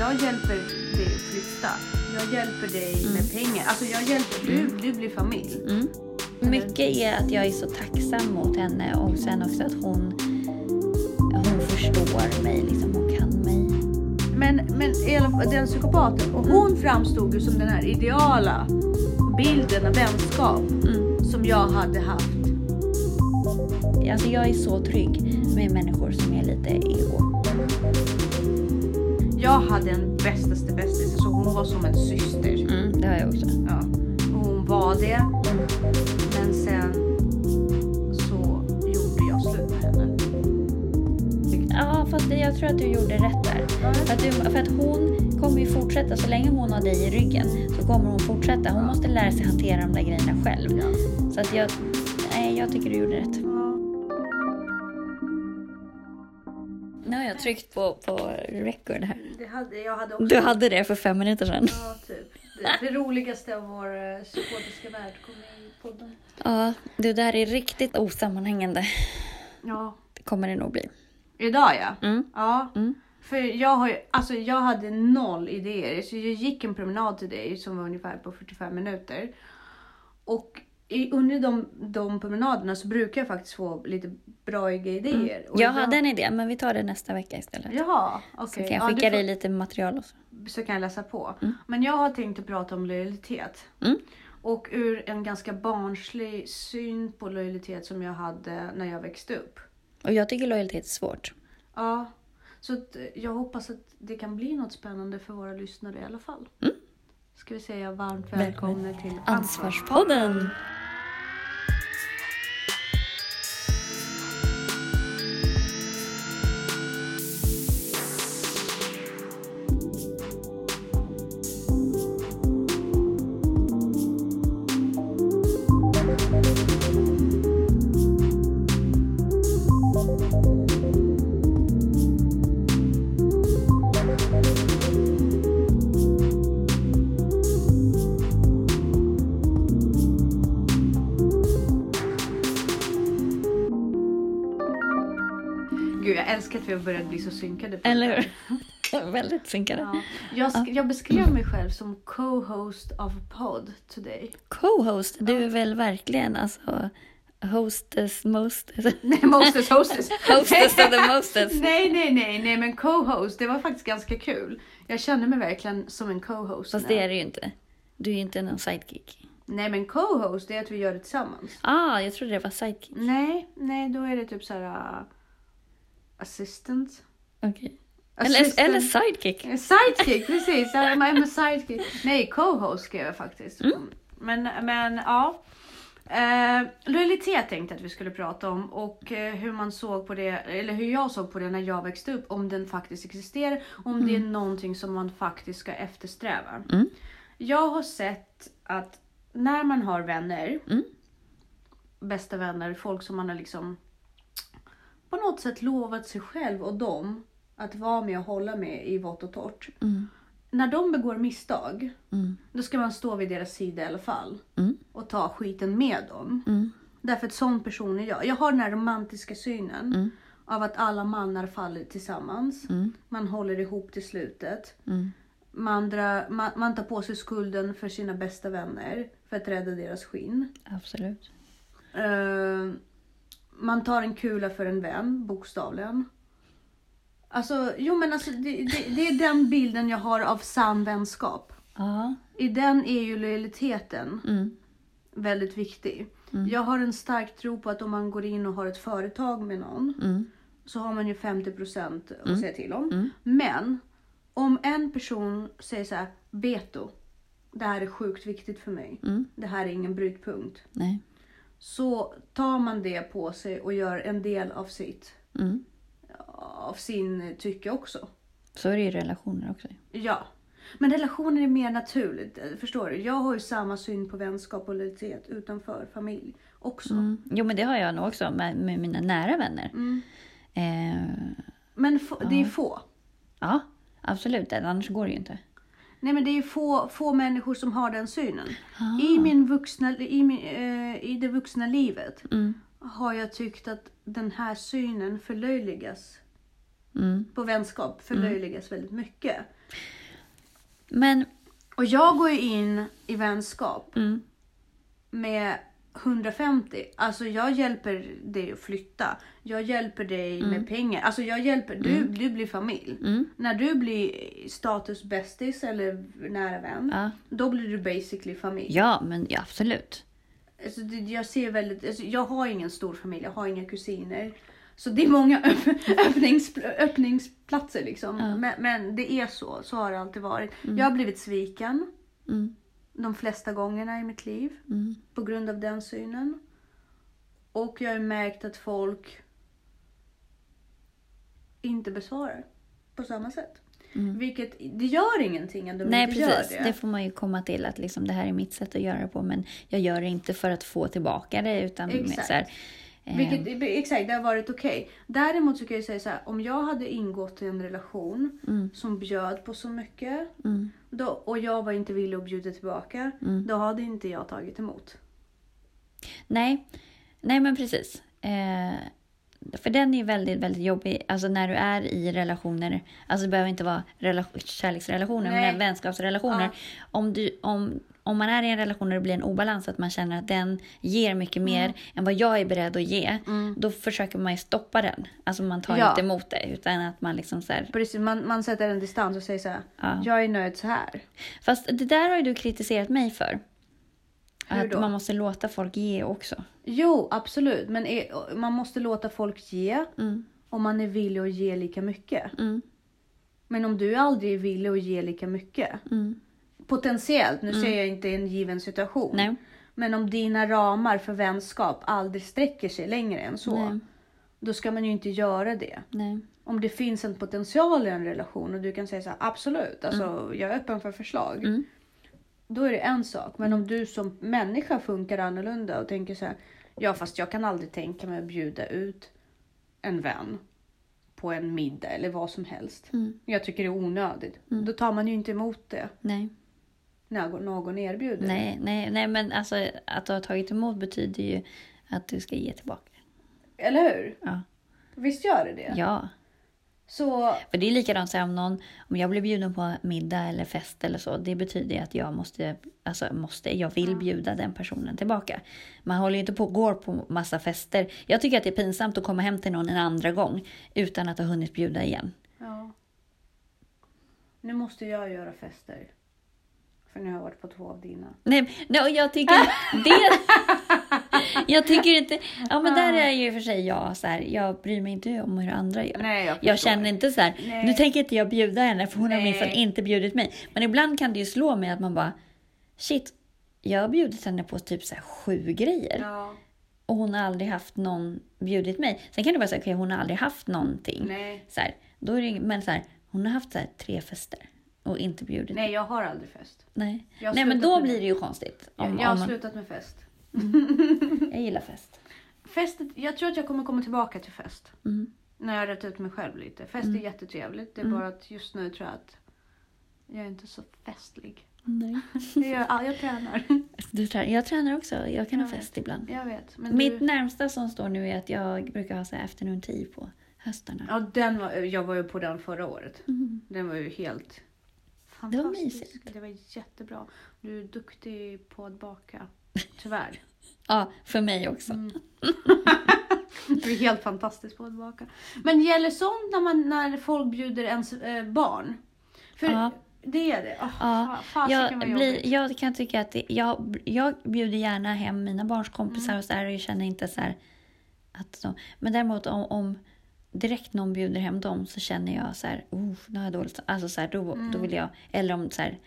Jag hjälper dig att flytta. Jag hjälper dig med pengar. Alltså jag hjälper, du, du blir familj. Mm. Mycket är att jag är så tacksam mot henne och sen också att hon, hon förstår mig, liksom, hon kan mig. Men, men den psykopaten, och hon framstod ju som den här ideala bilden av vänskap Mm. som jag hade haft. Alltså jag är så trygg med människor som är lite ego. Jag hade en bästaste bästis, alltså hon var som en syster. Mm, det har jag också. Ja. Och hon var det. Men sen så gjorde jag slut med henne. Ja, fast jag tror att du gjorde rätt där. För att, du, för att hon kommer ju fortsätta, så länge hon har dig i ryggen så kommer hon fortsätta. Hon måste lära sig hantera de där grejerna själv. Ja. Så att jag, nej, jag tycker du gjorde rätt. Tryckt på, på record här. Det hade, jag hade också. Du hade det för fem minuter sedan. Ja, typ. Det, det roligaste av vår eh, psykotiska värld kom i podden. Ja, det där är riktigt osammanhängande. Ja. Det kommer det nog bli. Idag ja. Mm. Ja. Mm. För jag har ju, alltså jag hade noll idéer. Så jag gick en promenad till dig som var ungefär på 45 minuter. Och i, under de, de promenaderna så brukar jag faktiskt få lite bra idéer. Och Mm. Jag hade en idé, men vi tar det nästa vecka istället. Jaha, Så okej. kan jag Ja, skicka du dig lite material också. får, så kan jag läsa på. Mm. Men jag har tänkt att prata om lojalitet. Mm. Och ur en ganska barnslig syn på lojalitet som jag hade när jag växte upp. Och jag tycker lojalitet är svårt. Ja, så eh, jag hoppas att det kan bli något spännande för våra lyssnare i alla fall. Mm. Ska vi säga varmt välkomna till Ansvarspodden! Jag vi har börjat bli så synkade. på Eller hur? Väldigt synkade. Ja. Jag, sk- jag beskrev mig själv som co-host of a pod today. Co-host, du är väl verkligen alltså hostess, mostess, Nej, mostess, hostess. hostess of the mostess. Nej, nej, nej, nej, men co-host, det var faktiskt ganska kul. Jag kände mig verkligen som en co-host. Fast nu. det är det ju inte. Du är ju inte någon sidekick. Nej, men co-host, det är att vi gör det tillsammans. Ah, jag trodde det var sidekick. Nej, nej, då är det typ så här uh, assistant. Okej. Eller, Assistant. eller sidekick. Eh, Sidekick, precis. I'm I'm a sidekick. Nej, co-host skrev jag faktiskt. Mm. Men, men ja. Eh, lojalitet tänkte jag att vi skulle prata om och eh, hur man såg på det, eller hur jag såg på det när jag växte upp. Om den faktiskt existerar, om det är någonting som man faktiskt ska eftersträva. Mm. Jag har sett att när man har vänner, Mm. bästa vänner, folk som man har liksom på något sätt lovat sig själv och dem att vara med och hålla med i vått och torrt. Mm. När de begår misstag, Mm. då ska man stå vid deras sida i alla fall. Mm. Och ta skiten med dem. Mm. Därför att sån person är jag. Jag har den här romantiska synen Mm. av att alla mannar faller tillsammans. Mm. Man håller ihop till slutet. Man, drar, man, man tar på sig skulden för sina bästa vänner för att rädda deras skinn. Absolut. Eh, man tar en kula för en vän, bokstavligen. Alltså, jo men alltså det, det, det är den bilden jag har av sann vänskap. Ja. I den är ju lojaliteten Mm. väldigt viktig. Mm. Jag har en stark tro på att om man går in och har ett företag med någon Mm. så har man ju 50% att Mm. säga till om. Mm. Men om en person säger så här, veto, det här är sjukt viktigt för mig. Mm. Det här är ingen brytpunkt. Nej. Så tar man det på sig och gör en del av sitt, Mm. av sin tycke också. Så är det i relationer också. Ja. Men relationer är mer naturligt. eh, Förstår du? Jag har ju samma syn på vänskap och lojalitet utanför familj också. Mm. Jo, men det har jag nog också med, med mina nära vänner. Mm. Eh, Men det är få. ja, absolut. Annars går det ju inte. Nej men det är få, få människor som har den synen. Ah. I, min vuxna, i, min, eh, I det vuxna livet Mm. har jag tyckt att den här synen förlöjligas Mm. på vänskap förlöjligas väldigt mycket. Men, Och jag går ju in i vänskap mm, med 150. Alltså jag hjälper dig att flytta. Jag hjälper dig med pengar. Alltså jag hjälper, du, du blir familj. mm, När du blir status bästis eller nära vän, ja. då blir du basically familj. ja, men ja, absolut. Alltså, det, jag ser väldigt, alltså, jag har ingen stor familj, jag har inga kusiner. Så det är många öpp, öppnings, öppningsplatser liksom. Ja. Men, men det är så, så har det alltid varit. Jag har blivit sviken Mm, de flesta gångerna i mitt liv mm, på grund av den synen. Och jag har märkt att folk inte besvarar på samma sätt. mm. Vilket, det gör ingenting om de Nej, inte precis. gör Det. det. får man ju komma till att liksom, det här är mitt sätt att göra det på men jag gör det inte för att få tillbaka det utan Exakt. så här, Vilket, exakt, det har varit okej. Däremot så kan jag säga så här, om jag hade ingått i en relation mm, som bjöd på så mycket mm, då, och jag var inte villig att bjuda tillbaka, mm. då hade inte jag tagit emot. Nej, nej men precis. Eh, för den är väldigt, väldigt jobbig. Alltså när du är i relationer. Alltså det behöver inte vara relation, kärleksrelationer, Nej. men vänskapsrelationer. Ja. Om, du, om, om man är i en relation där det blir en obalans, att man känner att den ger mycket mer än vad jag är beredd att ge. Då försöker man ju stoppa den. Alltså man tar Ja. inte emot det. Utan att man liksom så här, Precis, man, man sätter en distans och säger så här, Ja. jag är nöjd så här. Fast det där har ju du kritiserat mig för. Hur Att då? man måste låta folk ge också. Jo, absolut, men är, man måste låta folk ge Mm, om man är villig att ge lika mycket. mm, Men om du aldrig är villig att ge lika mycket, mm. Potentiellt, nu säger jag inte en given situation, Nej. men om dina ramar för vänskap aldrig sträcker sig längre än så, Nej. då ska man ju inte göra det. Nej. Om det finns en potential i en relation och du kan säga så här, absolut, alltså, jag är öppen för förslag. Mm. Då är det en sak. Men om du som människa funkar annorlunda och tänker så här, ja fast jag kan aldrig tänka mig att bjuda ut en vän på en middag eller vad som helst. Mm. Jag tycker det är onödigt. Då tar man ju inte emot det Nej. Någon erbjuder. Nej, nej, nej, men alltså att du har tagit emot betyder ju att du ska ge tillbaka. Eller hur? Ja. Visst gör det det? Ja, Så för det är likadant om någon, om jag blir bjuden på middag eller fest eller så, det betyder att jag måste, alltså måste, jag vill bjuda den personen tillbaka. Man håller ju inte på och går på massa fester. Jag tycker att det är pinsamt att komma hem till någon en andra gång utan att ha hunnit bjuda igen. ja. Nu måste jag göra fester. För nu har jag varit på två av dina. Nej, nej jag tycker det... Jag tycker inte... Ja, men där är ju för sig jag så här, jag bryr mig inte om hur andra gör. Nej, jag Jag känner inte så här, Nej. nu tänker inte jag bjuda henne för hon har minsann inte bjudit mig. Men ibland kan det ju slå mig att man bara, shit, jag har bjudit henne på typ så sju grejer. Ja, Och hon har aldrig haft någon bjudit mig. Sen kan det vara så här, okej hon har aldrig haft någonting. nej. Så här, då är det, men så här, hon har haft så här, tre fester och inte bjudit. Nej, jag har aldrig fest. Nej. Jag Nej men då med blir det. ju konstigt. Om, jag har om slutat med fest. jag gillar fest. Fest, jag tror att jag kommer komma tillbaka till fest. Mm. När jag har rätt ut mig själv lite. Fest är jättetrevligt. Det är bara att just nu tror jag att jag är inte så festlig. Nej. Jag, ja, jag tränar. Du trä- jag tränar också. Jag kan ha Jag vet. fest ibland. Jag vet. Men Mitt du, närmsta som står nu är att jag brukar ha så här afternoon tea på höstarna. ja, den var, jag var ju på den förra året. Mm. Den var ju helt Det var mysigt. Det var jättebra. Du är duktig på att baka. Tyvärr. Ja, för mig också. Mm. Du är helt fantastisk på att baka. Men gäller sånt när, man, när folk bjuder ens eh, barn? För Ja. det är det. Oh, Ja, fasiken jag, blir, jag kan tycka att det, jag, jag bjuder gärna hem mina barns kompisar Mm. och så här och jag känner inte så här att de, Men däremot om, om direkt någon bjuder hem dem så känner jag så här, oh, nu har jag dåligt Alltså så här, då, då Mm. vill jag, eller om så här,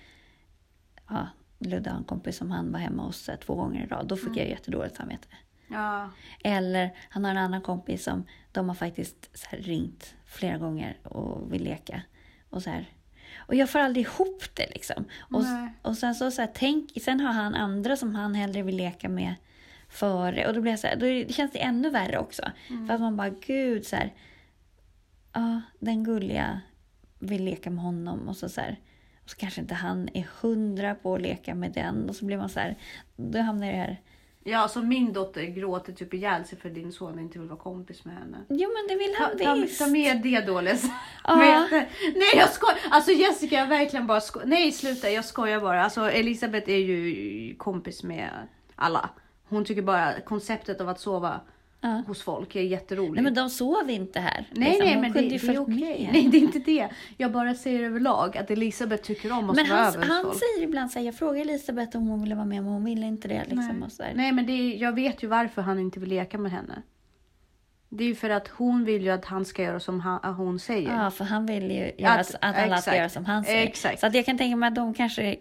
ja, Ludde har en kompis som han var hemma hos så här, två gånger i rad, då fick Mm. jag jättedåligt samvete. Ja. Eller han har en annan kompis som de har faktiskt så här ringt flera gånger och vill leka. Och, så här. och jag får aldrig ihop det liksom. Och, Nej. och sen så, så här, tänk, sen har han andra som han hellre vill leka med före. Och då blir jag så här, då känns det ännu värre också. För att man bara, gud så här. Ja, den gulliga vill leka med honom och så, så här. Och så kanske inte han är hundra på att leka med den. Och så blir man så här, då hamnar det här Ja, så min dotter gråter typ ihjäl sig för din son inte vill vara kompis med henne. Jo men det vill han ta, visst. ta med det Dåles. Ja. Nej jag skojar! Alltså Jessica jag verkligen bara skojar. Nej sluta jag skojar bara. Alltså Elisabeth är ju kompis med alla. Hon tycker bara konceptet av att sova Ja. hos folk är jätteroligt. Nej men de sov inte här. Nej, liksom. nej, Hon men det, det är okej. med. Nej, det är inte det. Jag bara säger överlag att Elisabeth tycker om att Men sova han, över han folk. säger ibland så här, jag frågar Elisabeth om hon ville vara med men hon ville inte det. Liksom, Nej. och så här. Nej, men det är, jag vet ju varför han inte vill leka med henne. Det är ju för att hon vill ju att han ska göra som han, hon säger. Ja, för han vill ju Att- att, alla ska exakt. göra som han säger. Exakt. Så att jag kan tänka mig att de kanske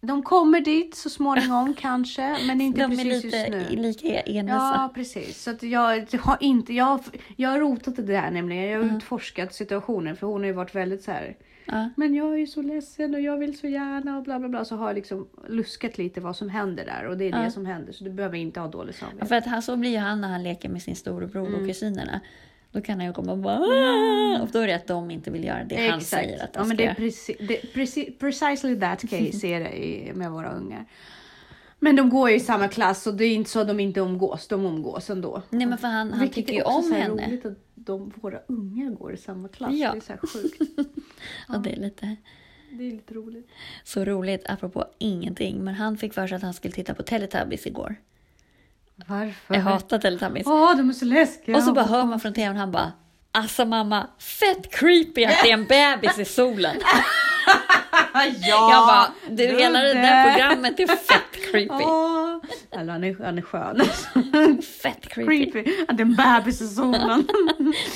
De kommer dit så småningom kanske, men inte de är precis lite just nu. lika envisa. Ja, precis. Så jag har inte, jag, har- jag har rotat i det här nämligen. Jag har Mm. utforskat situationen för hon har ju varit väldigt så här. Ja. Men jag är ju så ledsen och jag vill så gärna och bla bla bla. Så har jag liksom luskat lite vad som händer där och det är Ja. det som händer. Så du behöver inte ha dålig Ja, samvete. För att han, så blir ju han när han leker med sin storebror Mm. och kusinerna. Då kan han ju komma och bara "Ah!" Och då är det att de inte vill göra det han säger att de ja, men ska det är preci- det, preci- precisely that case är det i, med våra ungar. Men de går ju i samma klass och det är inte så att de inte umgås. De umgås ändå. Nej men för han, han Vilket tycker är ju om så här henne. roligt att de, våra ungar går i samma klass. Ja. Det är så här sjukt. Och det är lite Det är lite roligt. så roligt apropå ingenting. Men han fick för sig att han skulle titta på Teletubbies igår. Varför? Jag hatar Teletubbies. Åh, de är så läskiga. Och så bara hör man från tvn han bara Alltså mamma, fett creepy att det är en bebis i solen. ja, Jag bara, du hela det där programmet är fett creepy. Åh. Eller han är, han är skön. Fett creepy. Creepy. Att det är en bebis i solen.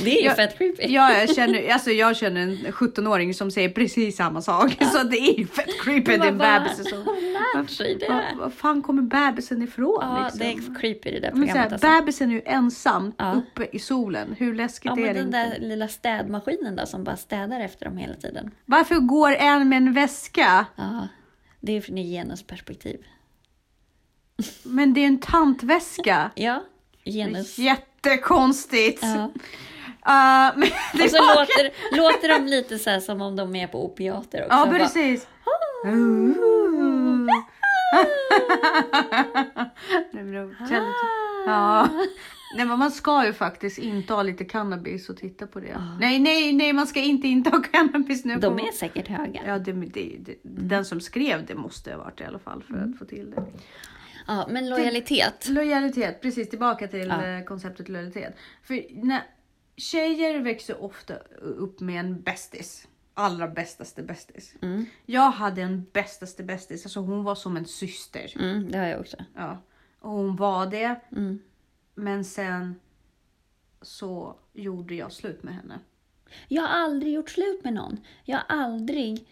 Det är ju Jag- fett creepy. Ja, jag känner, alltså jag känner en 17-åring som säger precis samma sak. Så det är ju fett creepy. Det är en bebis i solen. Lärt sig det. Var, var fan kommer bebisen ifrån? Ja, liksom? det är creepy det där så här, programmet alltså. Bebisen är ju ensam Ja. uppe i solen. Hur läskigt Ja, är men det den inte? där lilla städmaskinen då som bara städar efter dem hela tiden. Varför går en med en väska? Ja, det är från ett genusperspektiv. Men det är en tantväska. Ja, genus. Jättekonstigt. Ja. Uh, men det Och så var- låter, låter de lite så som om de är på opiater också. Ja, precis. Ja. Nej, men man ska ju faktiskt inta lite cannabis och titta på det. Nej, nej, nej, man ska inte inta cannabis nu. De på... är säkert höga. Ja, det, det, det, den som skrev det måste ha varit i alla fall för Mm. att få till det. Ja, men lojalitet. Lojalitet, precis tillbaka till Ja. eh, konceptet lojalitet. För när tjejer växer ofta upp med en bästis. Allra bästaste bästis. Mm. Jag hade en bästaste bästis, alltså hon var som en syster. Mm, det har jag också. Ja. Och hon var det, Mm. men sen så gjorde jag slut med henne. Jag har aldrig gjort slut med någon. Jag har aldrig...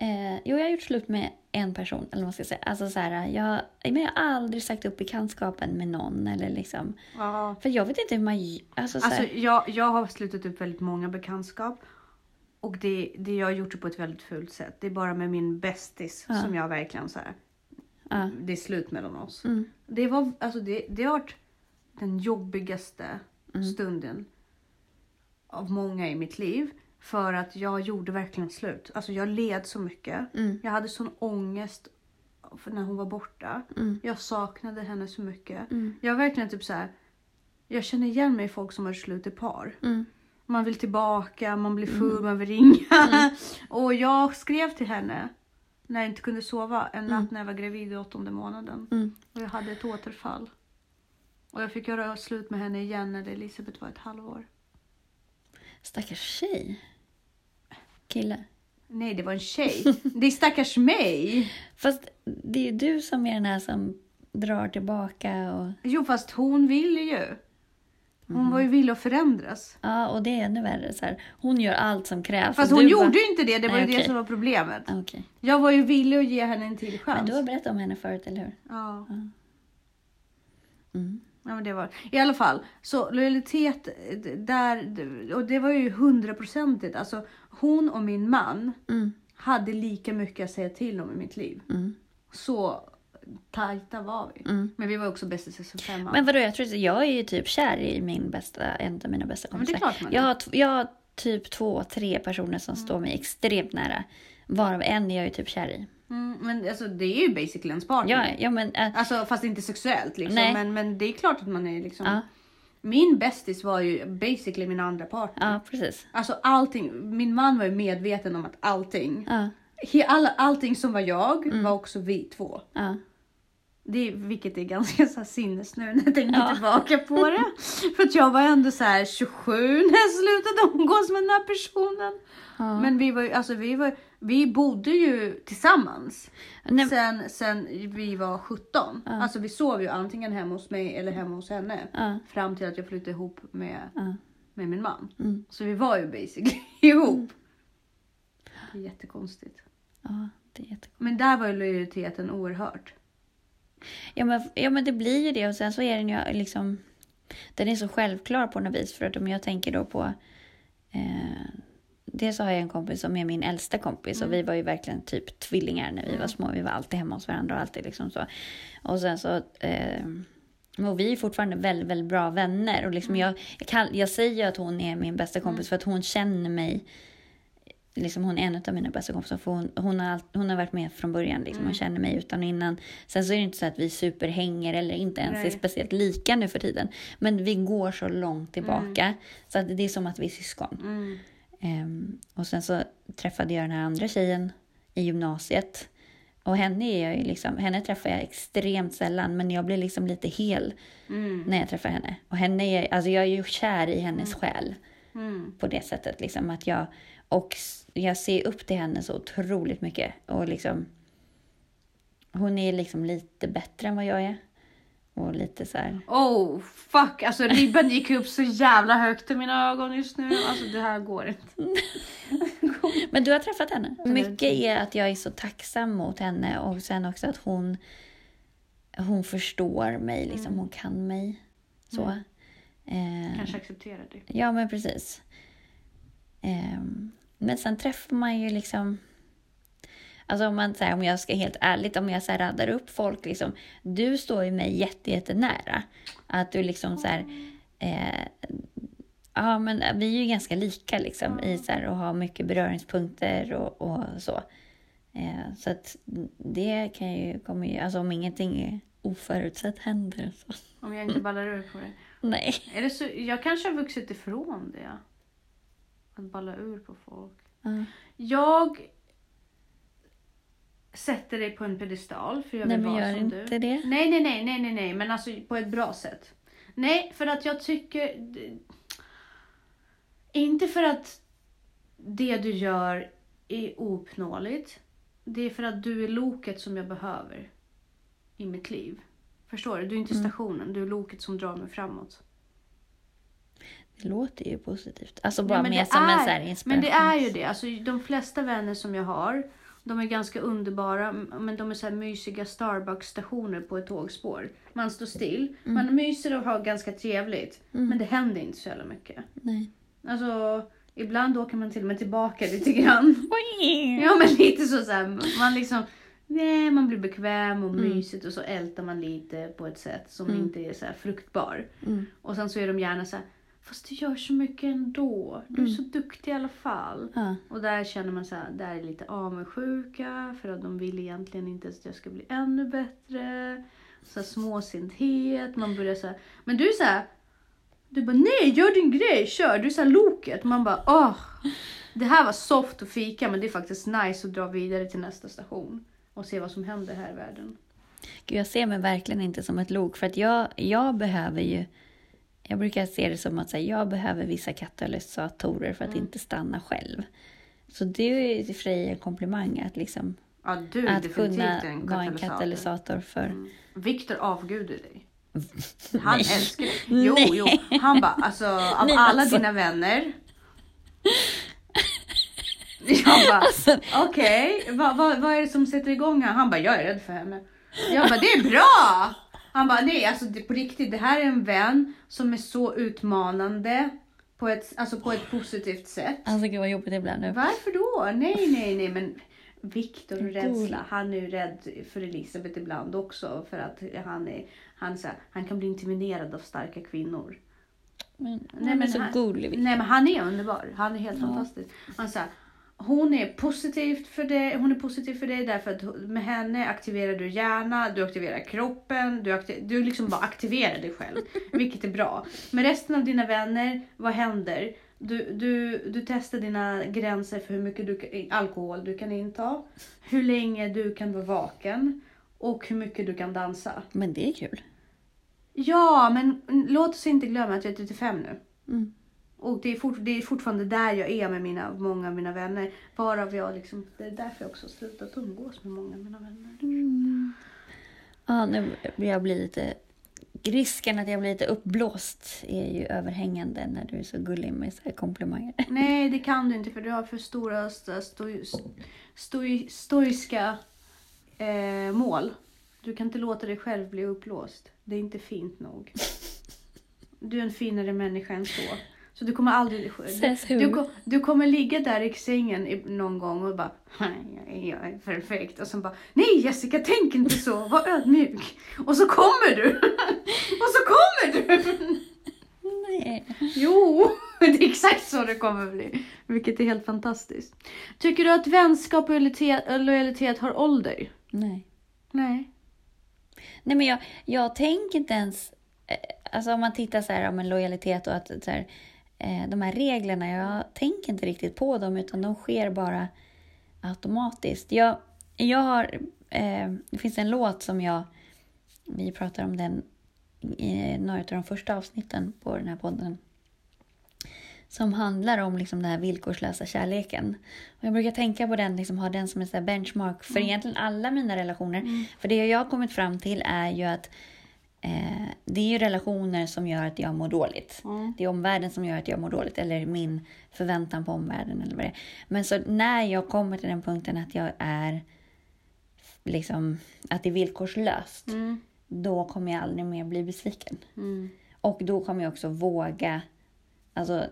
Eh, jo, jag har gjort slut med en person. Eller vad man ska säga. Alltså, så här, jag, men jag har aldrig sagt upp bekantskapen med någon. Eller liksom, Ja. för jag vet inte hur man... Alltså, så här, Alltså jag, jag har slutat upp väldigt många bekantskap. Och det, det jag har gjort det på ett väldigt fult sätt. Det är bara med min bästis Ja. som jag verkligen så här. ja. Det är slut mellan oss. Mm. Det, var, alltså det, det har varit den jobbigaste Mm. stunden av många i mitt liv. För att jag gjorde verkligen slut. Alltså jag led så mycket. Mm. Jag hade sån ångest när hon var borta. Mm. Jag saknade henne så mycket. Mm. Jag verkligen typ så här. Jag känner igen mig i folk som har slut i par. Mm. Man vill tillbaka, man blir full, man vill ringa. Och jag skrev till henne när jag inte kunde sova en natt när jag var gravid i åttonde månaden. Mm. Och jag hade ett återfall. Och jag fick göra slut med henne igen när Elisabeth var ett halvår. Stackars tjej. Kille. Nej, det var en tjej. Det är stackars mig. Fast det är ju du som är den här som drar tillbaka och... Jo, fast hon ville ju. Hon Mhm. var ju villig att förändras. Ja, och det är ännu värre. Så här. Hon gör allt som krävs. Fast hon gjorde bara- ju inte det. Det var Nej, ju det okej. som var problemet. Ah, Okej. Jag var ju villig att ge henne en till Men chans. du har berättat om henne förut, eller hur? Ja. Mm. Ja, men det var I alla fall, så lojalitet eh, där, och det var ju hundraprocentigt. Alltså hon och min man Mm. hade lika mycket att säga till om i mitt liv. Mm. Så tajta var vi. Mm. Men vi var också bästisar som femman. Men vadå, jag tror att jag är ju typ kär i min bästa, en av mina bästa Ja, men det är kompisar. klart man jag, har, jag har typ två, tre personer som står mig extremt nära. Varav en är jag ju typ kär i. Mm, men alltså det är ju basically ens partner. Ja, ja men... äh, Alltså fast inte sexuellt liksom. Nej. Men, men det är klart att man är liksom. ja, Min bästis var ju basically min andra partner. ja, precis. Alltså allting. Min man var ju medveten om att allting. Ja, He, all, allting som var jag Mm. var också vi två. ja. Det, vilket är ganska så sinnes nu när jag tänker Ja. tillbaka på det. För att jag var ändå så här 27 när jag slutade umgås med den här personen. ja. Men vi var ju, alltså vi var, vi bodde ju tillsammans. Nej, Sen, sen vi var 17. Ja. Alltså vi sov ju antingen hemma hos mig eller hemma hos henne. ja, Fram till att jag flyttade ihop med, ja. med min man. Mm. Så vi var ju basically ihop. Det är jättekonstigt. ja, det är jättekonstigt. Men där var ju lojaliteten oerhört. Ja men, ja men det blir ju det och sen så är den ju liksom Den är så självklar på något vis för att om jag tänker då på eh, Dels har jag en kompis som är min äldsta kompis och vi var ju verkligen typ tvillingar när vi var små. Vi var alltid hemma hos varandra och alltid liksom så. Och sen så eh, och vi är fortfarande väldigt, väldigt bra vänner. Och liksom jag, jag, kan, jag säger att hon är min bästa kompis för att hon känner mig liksom hon är en av mina bästa kompisar för hon, hon, har, hon har varit med från början. Liksom, Hon känner mig utan och innan. Sen så är det inte så att vi superhänger eller inte ens är Nej. speciellt lika nu för tiden. Men vi går så långt tillbaka. Så att det är som att vi är syskon. Mm. Ehm, och sen så träffade jag den här andra tjejen i gymnasiet. Och henne, är jag liksom, henne träffar jag extremt sällan men jag blir liksom lite hel Mm. när jag träffar henne. Och henne är, alltså jag är ju kär i hennes själ Mm. på det sättet. Liksom, att jag, och jag ser upp till henne så otroligt mycket. Och liksom, hon är liksom lite bättre än vad jag är. Och lite så här... Oh fuck, alltså ribban gick upp så jävla högt i mina ögon just nu. Alltså det här går inte. Men du har träffat henne. Mycket är att jag är så tacksam mot henne och sen också att hon, hon förstår mig, liksom. hon kan mig. Så. Eh, Kanske acceptera det. Ja, men precis. Ehm, men sen träffar man ju liksom... Alltså om, man, så här, om jag ska helt ärligt, om jag så här, raddar upp folk. Liksom, du står ju mig jätte, jättenära. Att du liksom så här... Eh, ja, men vi är ju ganska lika liksom, i så här, och har mycket beröringspunkter och, och så. Eh, så att det kan ju, kommer ju... Alltså om ingenting oförutsett händer så... Om jag inte ballar ur på det. Nej. Det så, jag kanske har vuxit ifrån det. Att balla ur på folk. Ja. Jag sätter dig på en pedestal för jag Nej, vill men vara som inte du. det. Nej, nej, nej, nej, nej, nej, men alltså på ett bra sätt. Nej, för att jag tycker... Inte för att det du gör är ouppnåeligt. Det är för att du är loket som jag behöver i mitt liv. Förstår du? Du är inte stationen, du är loket som drar mig framåt. Det låter ju positivt. Alltså bara Ja, mer som en är- så här inspiration. Men det är ju det. Alltså, de flesta vänner som jag har, de är ganska underbara, men de är så här mysiga Starbucks-stationer på ett tågspår. Man står still, Mm. man myser och har ganska trevligt, men det händer inte så jävla mycket. Nej. Alltså, ibland åker man till och med tillbaka lite grann. Ja, men lite så, så här, man liksom, nej, man blir bekväm och Mm. mysigt och så ältar man lite på ett sätt som Mm. inte är så fruktbar. Mm. Och sen så är de gärna så här, fast du gör så mycket ändå. Du är Mm. så duktig i alla fall. Ja. Och där känner man så här, där är lite avundsjuka för att de vill egentligen inte att jag ska bli ännu bättre. Så här småsinthet, man börjar så här, men du är så här, du bara nej gör din grej, kör. Du är så här loket. Man bara åh, det här var soft och fika men det är faktiskt nice att dra vidare till nästa station och se vad som händer här i världen. Gud, jag ser mig verkligen inte som ett lok. För att jag, jag behöver ju... Jag brukar se det som att här, jag behöver vissa katalysatorer för att Mm. inte stanna själv. Så det är för sig en komplimang att, liksom, Ja, du att kunna en vara en katalysator. för... Mm. Viktor avgudar dig. Han Nej. älskar dig. Jo, Nej. jo. Han bara, alltså av Nej, alla alltså. dina vänner. Jag bara, Alltså, okej, vad, vad, vad är det som sätter igång här? Han bara, jag är rädd för henne. Jag bara, det är bra! Han bara, nej alltså det, på riktigt, det här är en vän som är så utmanande på ett, alltså på ett positivt sätt. alltså gud vad jobbigt ibland nu. Varför då? Nej, nej, nej, men Viktor och rädsla. Han är ju rädd för Elisabeth ibland också för att han är, han, är så här, han kan bli intimiderad av starka kvinnor. Men, Nej, men men så han- gullig. Nej, men han är underbar. Han är helt Ja. fantastisk. Han så här, hon är positivt för dig, hon är positiv för dig därför att med henne aktiverar du hjärna, du aktiverar kroppen, du, aktiverar, du liksom bara aktiverar dig själv. vilket är bra. Med resten av dina vänner, vad händer? Du, du, du testar dina gränser för hur mycket du, alkohol du kan inta, hur länge du kan vara vaken och hur mycket du kan dansa. Men det är kul. Ja, men låt oss inte glömma att jag är 35 nu. Mm. Och det är, fort, det är fortfarande där jag är med mina, många av mina vänner. Varav jag liksom, det är därför jag också har slutat umgås med många av mina vänner. Mm. Ja, nu blir jag bli lite... Risken att jag blir lite uppblåst är ju överhängande när du är så gullig med så komplimanger. Nej, det kan du inte för du har för stora stoi, stoi, stoiska eh, mål. Du kan inte låta dig själv bli uppblåst. Det är inte fint nog. Du är en finare människa än så. Så du kommer aldrig... Du, du, kommer ligga där i sängen någon gång och bara jag är perfekt. Och så bara Nej Jessica, tänk inte så. Var ödmjuk. Och så kommer du. och så kommer du. Nej. Jo, det är exakt så det kommer bli. Vilket är helt fantastiskt. Tycker du att vänskap och lojalitet, lojalitet har ålder? Nej. Nej. Nej men jag, jag tänker inte ens... Eh, alltså om man tittar så här om en lojalitet och att så här, eh, de här reglerna, jag tänker inte riktigt på dem utan de sker bara automatiskt. Jag, jag har, eh, det finns en låt som jag, vi pratar om den i några av de första avsnitten på den här podden som handlar om liksom den här villkorslösa kärleken. Och jag brukar tänka på den, liksom, ha den som en benchmark för mm. egentligen alla mina relationer. Mm. För det jag har kommit fram till är ju att Eh, det är ju relationer som gör att jag mår dåligt. Mm. Det är omvärlden som gör att jag mår dåligt, eller min förväntan på omvärlden. eller vad det är. Men så när jag kommer till den punkten att jag är liksom, att det är villkorslöst, mm. då kommer jag aldrig mer bli besviken. Mm. Och då kommer jag också våga alltså,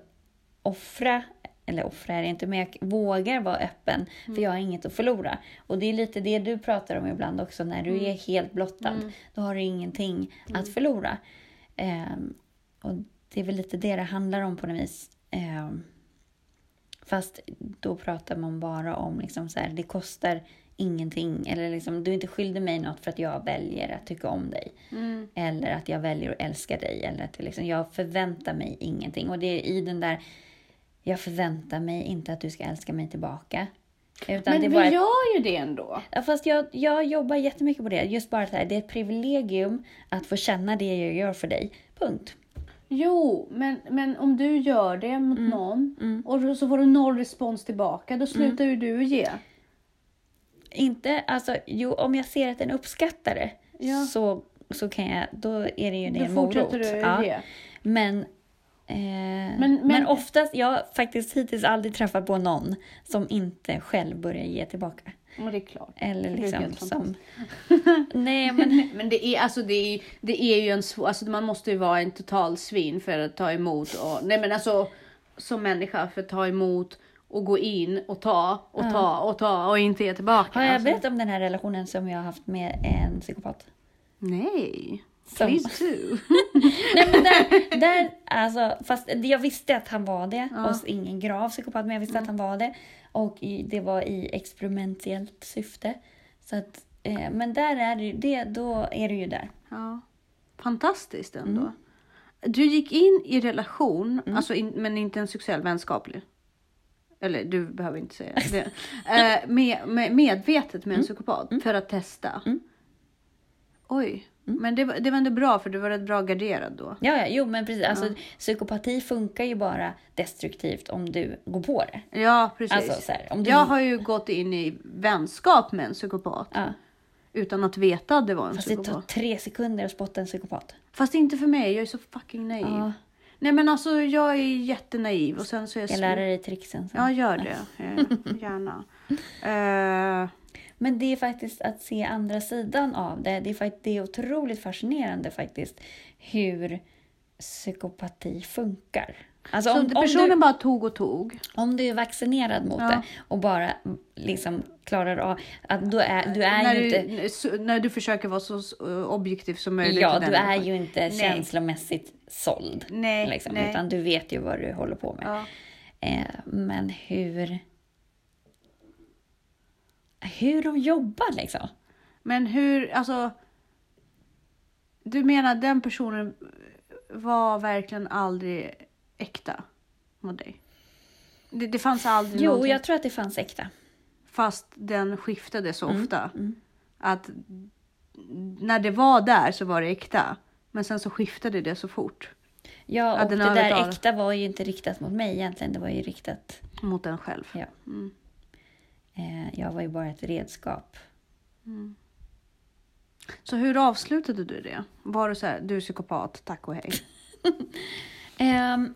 offra eller offra är det inte, men jag vågar vara öppen för mm. jag har inget att förlora. Och det är lite det du pratar om ibland också, när du mm. är helt blottad, mm. då har du ingenting att mm. förlora. Um, och det är väl lite det det handlar om på något vis. Um, fast då pratar man bara om liksom så här, det kostar ingenting. Eller liksom, du är inte skyldig mig något för att jag väljer att tycka om dig. Mm. Eller att jag väljer att älska dig. Eller att liksom, jag förväntar mig ingenting. Och det är i den där jag förväntar mig inte att du ska älska mig tillbaka. Utan men det vi bara... gör ju det ändå. Ja, fast jag, jag jobbar jättemycket på det. Just bara att det är ett privilegium att få känna det jag gör för dig. Punkt. Jo, men, men om du gör det mot mm. någon mm. och så får du noll respons tillbaka, då slutar mm. ju du ge. Inte, alltså, jo, om jag ser att den uppskattar det ja. så, så kan jag, då är det ju det en morot. Du ja. ge. Men Eh, men, men, men oftast, jag har faktiskt hittills aldrig träffat på någon som inte själv börjar ge tillbaka. Men det är klart. Eller liksom som... Nej men... men det är, alltså, det är, det är ju en svår... Alltså man måste ju vara en total svin för att ta emot och... Nej men alltså som människa för att ta emot och gå in och ta och ta ja. och ta och inte ge tillbaka. Har jag alltså. berättat om den här relationen som jag har haft med en psykopat? Nej. Please do. Nej, men där, där, alltså, fast jag visste att han var det. Ja. Och ingen grav psykopat, men jag visste mm. att han var det. Och i, det var i experimentellt syfte. Så att, eh, men där är det, det, då är du ju där. Ja. Fantastiskt ändå. Mm. Du gick in i relation, mm. alltså in, men inte en sexuell vänskaplig. Eller du behöver inte säga det. eh, med, med, medvetet med en mm. psykopat mm. för att testa. Mm. Oj. Mm. Men det, var, det var ändå bra för du var rätt bra garderad då. Ja, ja jo men precis. Alltså, psykopati funkar ju bara destruktivt om du går på det. Ja, precis. Alltså, så här, om du... Jag har ju gått in i vänskap med en psykopat. Ja. Utan att veta att det var en Fast psykopat. Fast det tar tre sekunder att spotta en psykopat. Fast inte för mig, jag är så fucking naiv. Ja. Nej men alltså jag är jättenaiv och sen så är jag... Jag lär dig tricksen sen. Ja, gör det. Gärna. uh... Men det är faktiskt att se andra sidan av det. Det är, faktiskt, det är otroligt fascinerande faktiskt hur psykopati funkar. Alltså så om, personen om du, bara tog och tog? Om du är vaccinerad mot ja. det och bara liksom klarar av att då är, du är när ju du, inte... När du försöker vara så objektiv som möjligt. Ja, du är ju inte nej. känslomässigt såld. Nej, liksom, nej. Utan du vet ju vad du håller på med. Ja. Eh, men hur hur de jobbar liksom. Men hur, alltså. Du menar den personen var verkligen aldrig äkta mot dig? Det, det fanns aldrig Jo, någonting, jag tror att det fanns äkta. fast den skiftade så Mm, ofta. mm. Att när det var där så var det äkta. Men sen så skiftade det så fort Ja, och det där äkta var ju inte riktat mot mig egentligen. Det var ju riktat... mot en själv. Ja. Mm. Eh, jag var ju bara ett redskap. Så hur avslutade du det? Var det så här, du är psykopat, tack och hej? Ehm,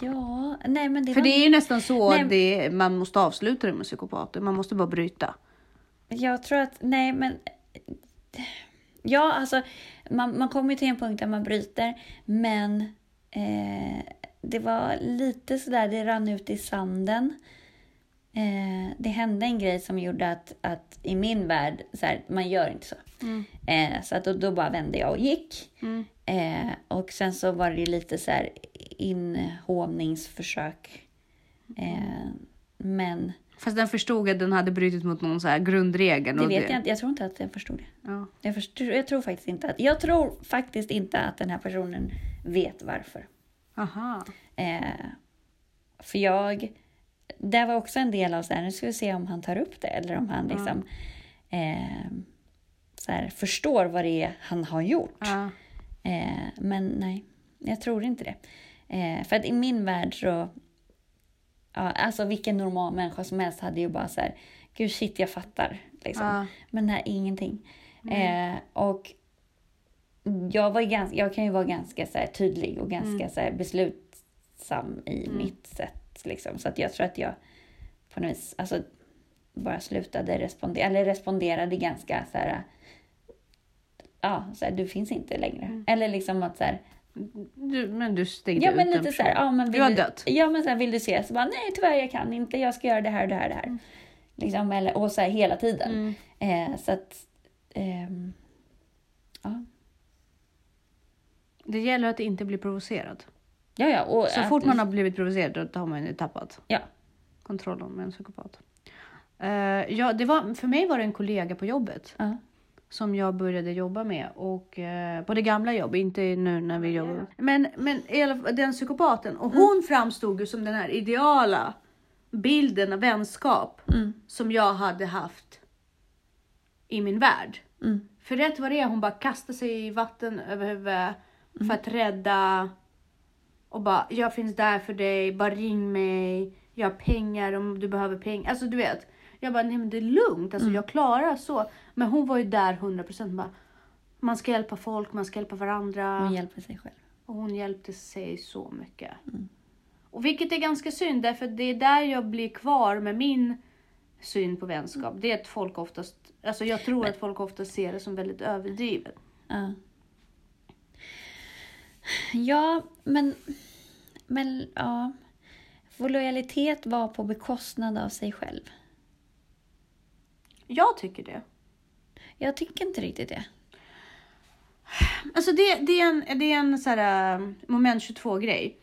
ja, nej men det För var... det är ju nästan så Nej. det, man måste avsluta det med psykopater. Man måste bara bryta. Jag tror att, nej men... Ja, alltså man, man kommer ju till en punkt där man bryter, men eh, det var lite sådär, det rann ut i sanden. Eh, det hände en grej som gjorde att, att i min värld, så här, man gör inte så. Eh, så att då, då bara vände jag och gick. Mm. Eh, och sen så var det lite så här inhåningsförsök. Eh, men Fast den förstod att den hade brutit mot någon så här grundregel. det vet jag inte. Jag tror inte att jag förstod det. Ja. Jag, förstår, jag tror faktiskt inte att, jag tror faktiskt inte att den här personen vet varför. Aha. Eh, för jag, det var också en del av så här, nu ska vi se om han tar upp det eller om han liksom eh, så här, förstår vad det är han har gjort. Eh, men nej, jag tror inte det. Eh, för att i min värld så, ja, alltså vilken normal människa som helst hade ju bara så här, gud shit jag fattar. Liksom. Ja. Men är ingenting. Eh, och jag, var ganska, jag kan ju vara ganska så här, tydlig och ganska så här, beslutsam i mitt sätt. Liksom. Så att jag tror att jag på något vis alltså, bara slutade respondera, eller responderade ganska så här, ja, så här, du finns inte längre. Eller liksom att så här, Du, men du stängde Ja ut men lite så här, ja men Du vill har du, dött. Ja men så här, vill du se? Så bara, nej tyvärr jag kan inte, jag ska göra det här och det här det här. Liksom, eller, och så här hela tiden. Mm. Eh, så att, ehm, ja. Det gäller att inte bli provocerad. Ja, ja. Och Så fort man har blivit provocerad då har man ju tappat Ja. kontrollen med en psykopat. Eh, ja, det var, för mig var det en kollega på jobbet Ja. som jag började jobba med. Och, eh, på det gamla jobbet, inte nu när vi jobbar. Men, men fall, den psykopaten. Och hon framstod ju som den här ideala bilden av vänskap Mm. som jag hade haft i min värld. Mm. För rätt vad det är, hon bara kastar sig i vatten över huvudet för att rädda. Och bara, jag finns där för dig, bara ring mig. Jag har pengar om du behöver pengar. Alltså du vet. Jag bara, nej men det är lugnt, alltså jag klarar så. Men hon var ju där 100% bara. Man ska hjälpa folk, man ska hjälpa varandra. Hon hjälper sig själv. Och hon hjälpte sig så mycket. Och vilket är ganska synd, därför det är där jag blir kvar med min syn på vänskap. Det är att folk oftast, alltså jag tror att folk ofta ser det som väldigt överdrivet. Ja. Ja, men, men ja. Vår lojalitet var på bekostnad av sig själv. Jag tycker det. Jag tycker inte riktigt det. Alltså det, det är en, det är en så här, äh, moment 22 grej.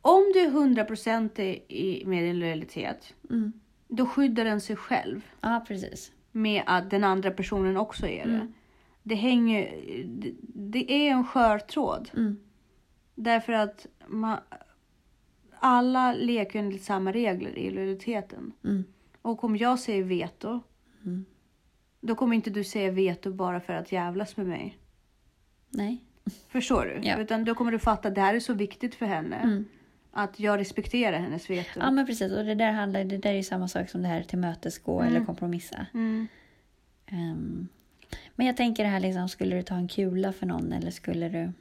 Om du är 100% i, med din lojalitet, Mm. då skyddar den sig själv Ja, precis. med att den andra personen också är det. Mm. Det hänger, det, det är en skör tråd. Mm. Därför att man, alla leker enligt samma regler i lojaliteten. Mm. Och om jag säger veto, Mm. då kommer inte du säga veto bara för att jävlas med mig. Nej. Förstår du? Ja. Utan då kommer du fatta att det här är så viktigt för henne. Mm. Att jag respekterar hennes veto. Ja, men precis. Och det där, handlar, det där är ju samma sak som det här tillmötesgå eller kompromissa. Mm. Ehm, men jag tänker det här liksom, skulle du ta en kula för någon eller skulle du...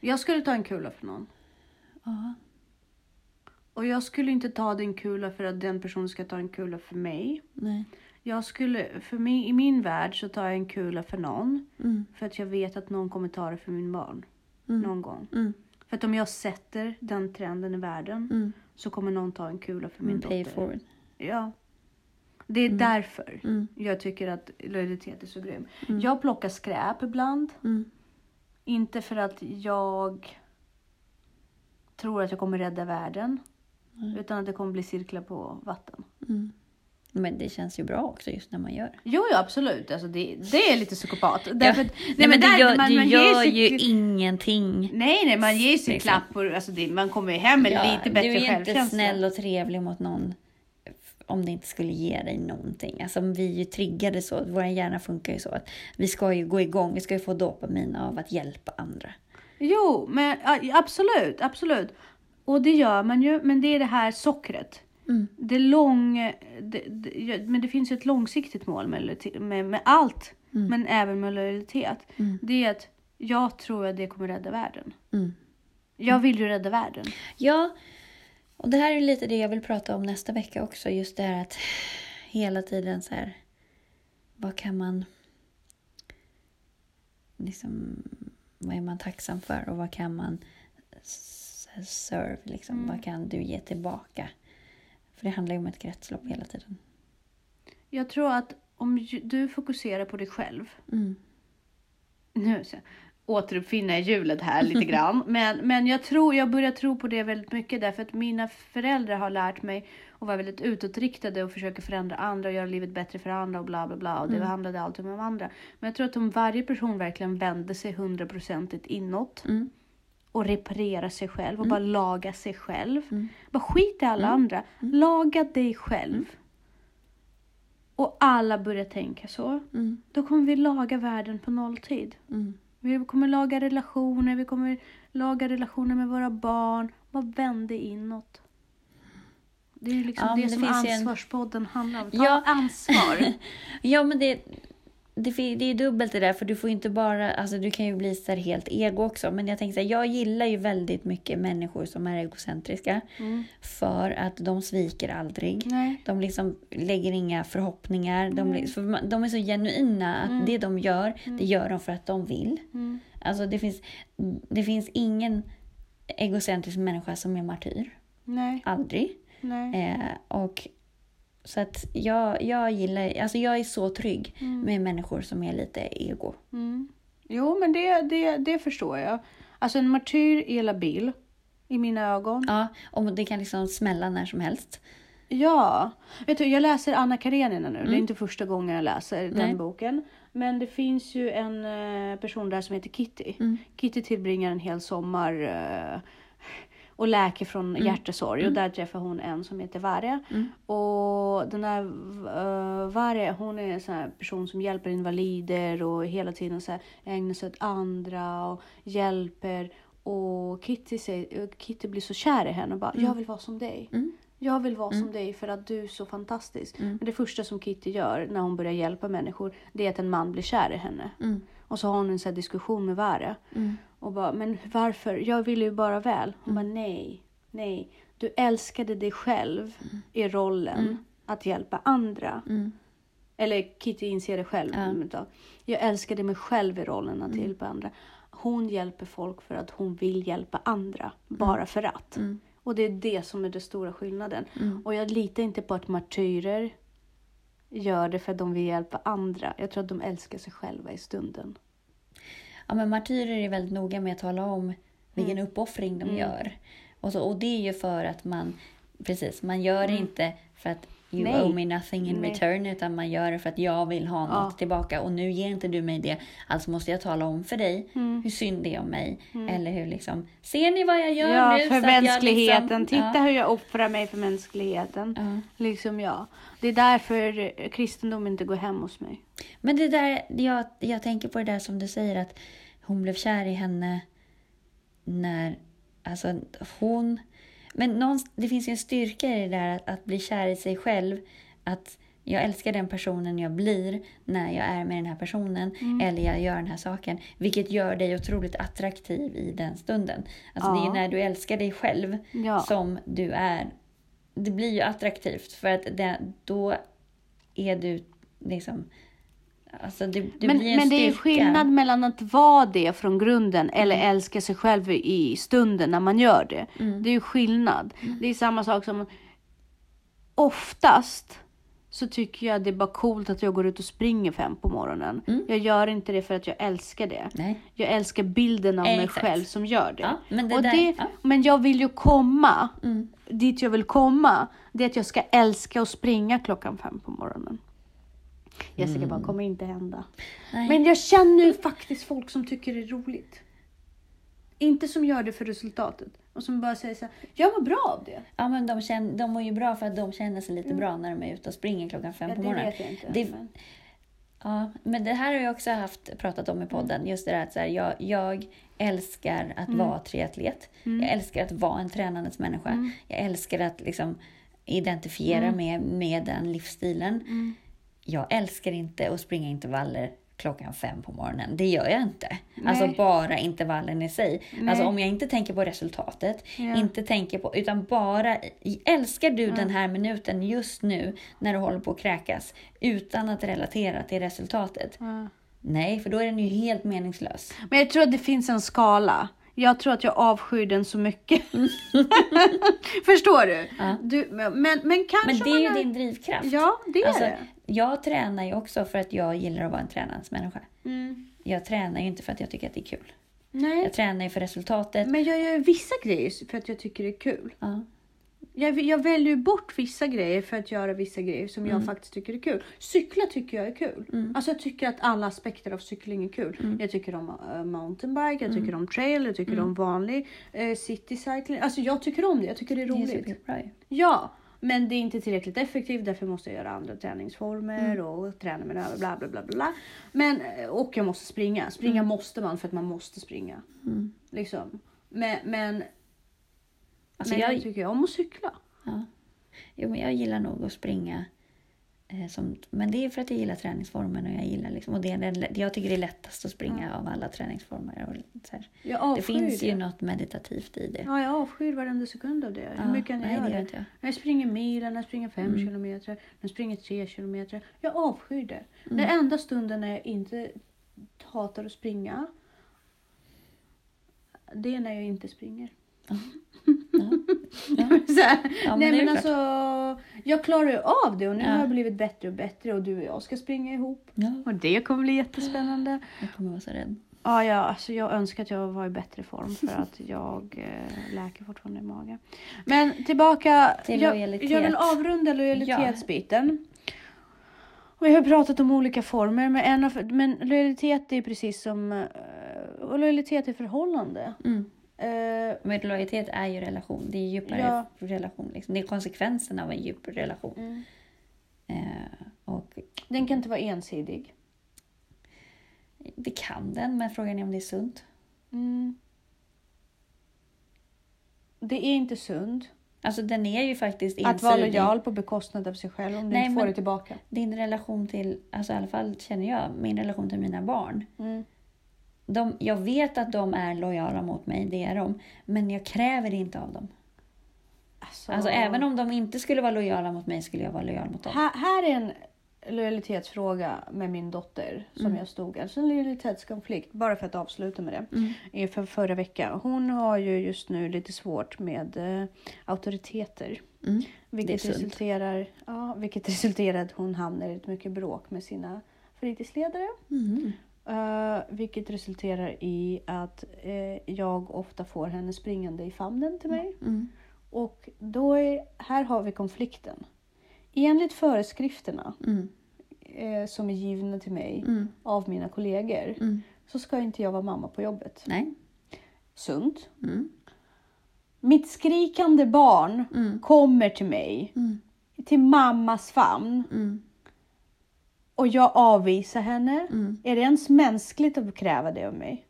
Jag skulle ta en kula för någon. Ja. Och jag skulle inte ta den kula för att den personen ska ta en kula för mig. Nej. Jag skulle, för mig, i min värld så tar jag en kula för någon. Mm. För att jag vet att någon kommer ta det för min barn. Mm. Någon gång. Mm. För att om jag sätter den trenden i världen Mm. så kommer någon ta en kula för min Mm. Pay dotter. forward. Ja. Det är därför Mm. jag tycker att lojalitet är så grym. Jag plockar skräp ibland. Mm. Inte för att jag tror att jag kommer rädda världen. Mm. Utan att det kommer bli cirklar på vatten. Mm. Men det känns ju bra också just när man gör det. Jo, jo absolut. Alltså, det, det är lite psykopat. Därför, att- Nej, men, du där- gör, man- du man gör sig- ju ingenting. Nej, nej, man ger sig Liksom. klappor. Alltså det, man kommer ju hem med Ja, lite bättre du är inte självkänsla. snäll och trevlig mot någon om det inte skulle ge dig någonting. Alltså vi är ju triggade så, vår hjärna funkar ju så att vi ska ju gå igång, vi ska ju få dopamin av att hjälpa andra. Jo, men absolut, absolut. Och det gör man ju, men det är det här sockret. Mm. Det lång, det, det, men det finns ju ett långsiktigt mål med, med, med allt, men även med lojalitet. Mm. Det är att jag tror att det kommer rädda världen. Mm. Jag vill ju rädda världen. Ja, och det här är lite det jag vill prata om nästa vecka också. Just det här att hela tiden så här, vad kan man liksom, vad är man tacksam för och vad kan man serve liksom, vad kan du ge tillbaka? För det handlar ju om ett kretslopp hela tiden. Jag tror att om du fokuserar på dig själv. Mm. Nu återuppfinna hjulet här lite grann. Men, men jag tror, jag börjar tro på det väldigt mycket därför att mina föräldrar har lärt mig att vara väldigt utåtriktade och försöka förändra andra och göra livet bättre för andra och bla bla bla. Och det handlade alltid om andra. Men jag tror att om varje person verkligen vände sig hundraprocentigt inåt Mm. och reparera sig själv och bara laga sig själv. Mm. Bara skit i alla andra. Laga dig själv. Och alla börjar tänka så. Mm. Då kommer vi laga världen på nolltid. Mm. Vi kommer laga relationer, vi kommer laga relationer med våra barn. Bara vända inåt. Det är liksom Ja, det, det som ju en- Ansvarspodden handlar om. Ta Ja. ansvar. Ja, men det, det, det är dubbelt det där, för du får inte bara, alltså du kan ju bli så helt ego också. Men jag tänker så här, jag gillar ju väldigt mycket människor som är egocentriska. Mm. För att de sviker aldrig. Nej. De liksom lägger inga förhoppningar. De, li- för de är så genuina att det de gör, det gör de för att de vill. Mm. Alltså det finns, det finns ingen egocentrisk människa som är martyr. Nej. Aldrig. Nej. Eh, och så att jag, jag gillar, alltså jag är så trygg Mm. med människor som är lite ego. Mm. Jo, men det, det, det förstår jag. Alltså en martyr är labil. I mina ögon. Ja, och det kan liksom smälla när som helst. Ja. Vet du, jag läser Anna Karenina nu. Det är inte första gången jag läser den Nej. boken. Men det finns ju en eh, person där som heter Kitty. Kitty tillbringar en hel sommar eh, och läker från hjärtesorg. Och där träffar hon en som heter Varje. Och den här uh, Varje, hon är en sån här person som hjälper invalider och hela tiden så här ägnar sig åt andra och hjälper. Och Kitty, säger, Kitty blir så kär i henne och bara, jag vill vara som dig. Jag vill vara som dig för att du är så fantastisk. Men det första som Kitty gör när hon börjar hjälpa människor, det är att en man blir kär i henne. Och så har hon en sån diskussion med Vare. Och bara, men varför? Jag vill ju bara väl. Hon bara, nej, nej. Du älskade dig själv i rollen att hjälpa andra. Eller Kitty inser det själv. då. Jag älskade mig själv i rollen att hjälpa andra. Hon hjälper folk för att hon vill hjälpa andra. Bara för att. Och det är det som är den stora skillnaden. Och jag litar inte på att martyrer gör det för att de vill hjälpa andra. Jag tror att de älskar sig själva i stunden. Ja, men martyrer är väldigt noga med att tala om vilken uppoffring de gör. Och, så, och det är ju för att man, precis, man gör det inte för att you Nej. owe me nothing in Nej. return, utan man gör det för att jag vill ha något Ja. tillbaka. Och nu ger inte du mig det, alltså måste jag tala om för dig hur synd det är om mig. Eller hur liksom, ser ni vad jag gör Ja, nu? Så för att jag mänskligheten. liksom- Titta ja. hur jag offrar mig för mänskligheten. Ja. Liksom ja. Det är därför kristendom inte går hem hos mig. Men det där, jag, jag tänker på det där som du säger att hon blev kär i henne när, alltså hon, men någonstans, det finns ju en styrka i det där att, att bli kär i sig själv. Att jag älskar den personen jag blir när jag är med den här personen eller jag gör den här saken. Vilket gör dig otroligt attraktiv i den stunden. Alltså det är Ja. när du älskar dig själv Ja. som du är. Det blir ju attraktivt för att det, då är du liksom... Alltså det, du men men det är skillnad mellan att vara det från grunden eller älska sig själv i stunden när man gör det. Det är ju skillnad. Det är samma sak som oftast så tycker jag det är bara coolt att jag går ut och springer fem på morgonen. Jag gör inte det för att jag älskar det. Nej. Jag älskar bilden av mig Exakt. själv som gör det. Ja, men det och där- det ja. men jag vill ju komma dit jag vill komma, det är att jag ska älska att springa klockan fem på morgonen. Jessica bara, kommer inte hända. Nej. Men jag känner ju faktiskt folk som tycker det är roligt. Inte som gör det för resultatet. Och som bara säger så här, jag mår bra av det. Ja, men de, känner, de mår ju bra för att de känner sig lite bra när de är ute och springer klockan fem Mm. Ja, på morgonen. vet jag inte. Det- men... Ja, men det här har jag också haft, pratat om i podden. Just det där att så här, jag, jag älskar att Mm. vara triatlet. Jag älskar att vara en tränandes människa. Mm. Jag älskar att liksom identifiera med, med den livsstilen. Jag älskar inte att springa intervaller klockan fem på morgonen. Det gör jag inte. Alltså Nej. bara intervallen i sig. Nej. Alltså om jag inte tänker på resultatet, Ja. inte tänker på, utan bara älskar du den här minuten just nu när du håller på att kräkas utan att relatera till resultatet? Ja. Nej, för då är den ju helt meningslös. Men jag tror att det finns en skala. Jag tror att jag avskyr den så mycket. Förstår du? Ja. du men, men, kanske Men det är ju man din drivkraft. Ja, det är Alltså, det. Jag tränar ju också för att jag gillar att vara en tränarmänniska. Mm. Jag tränar ju inte för att jag tycker att det är kul. Nej, Jag tränar ju för resultatet. men jag gör vissa grejer för att jag tycker det är kul. Ja. Jag, jag väljer ju bort vissa grejer för att göra vissa grejer som jag faktiskt tycker är kul. Cykla tycker jag är kul. Alltså jag tycker att alla aspekter av cykling är kul. Jag tycker om uh, mountainbike, jag tycker om trail, jag tycker om vanlig uh, city cycling. Alltså jag tycker om det, jag tycker det är Det är roligt. superbra ju. Ja, men det är inte tillräckligt effektivt. Därför måste jag göra andra träningsformer och träna med här, bla bla bla bla. Men, eh, och jag måste springa. Springa måste man för att man måste springa. Liksom. Men, men, Alltså men jag, jag, tycker om att cykla. ja. jo, men jag gillar nog att springa. Eh, som, men det är för att jag gillar träningsformen och jag gillar liksom, och det är den, jag tycker det är lättast att springa av alla träningsformer. Och så. Jag Det finns det. ju något meditativt i det. Ja, jag avskyr varenda sekund av det. Ja, Hur mycket jag än nej, gör det jag. Jag springer milen, jag springer fem Mm. kilometer, jag springer tre kilometer. Jag avskyr det. Mm. Den enda stunden när jag inte hatar att springa, det är när jag inte springer. Ja. Ja. Ja, men nej men alltså, jag klarar ju av det och nu Ja. har jag blivit bättre och bättre och du och jag ska springa ihop. Ja, Och det kommer bli jättespännande. jag kommer vara så rädd. Ja, ja alltså jag önskar att jag var i bättre form för att jag eh, läker fortfarande i magen. Men tillbaka, Till jag, lojalitet. jag vill avrunda lojalitetsbiten. Och jag har pratat om olika former, men, en av, men lojalitet är precis som eh, och lojalitet i förhållande. Mm. Eh, Men lojalitet är ju relation. Det är djupare Ja. relation. Liksom. Det är konsekvensen av en djup relation. mm. Eh, och Den kan inte vara ensidig. det kan den, men frågan är om det är sunt. Mm. Det är inte sund Alltså den är ju faktiskt ensidig. att vara lojal på bekostnad av sig själv om du Nej, inte får det tillbaka. Din relation till, alltså i alla fall känner jag, min relation till mina barn. Mm. De, jag vet att de är lojala mot mig, det är de. Men jag kräver inte av dem. Alltså, Alltså även om de inte skulle vara lojala mot mig skulle jag vara lojal mot dem. Här, här är en lojalitetsfråga med min dotter som Mm. jag stod, alltså en lojalitetskonflikt, bara för att avsluta med det. Mm. är För förra veckan. Hon har ju just nu lite svårt med eh, auktoriteter. Mm. Vilket resulterar, ja, vilket resulterar att hon hamnar i ett mycket bråk med sina fritidsledare. Mm. Eh, vilket resulterar i att eh, jag ofta får henne springande i famnen till mig. Mm. Och då är, här har vi konflikten. Enligt föreskrifterna Mm. eh, som är givna till mig Mm. av mina kollegor Mm. så ska inte jag vara mamma på jobbet. Nej. Sunt. Mm. Mitt skrikande barn Mm. kommer till mig, Mm. till mammas famn Mm. Och jag avvisar henne. Mm. Är det ens mänskligt att kräva det av mig?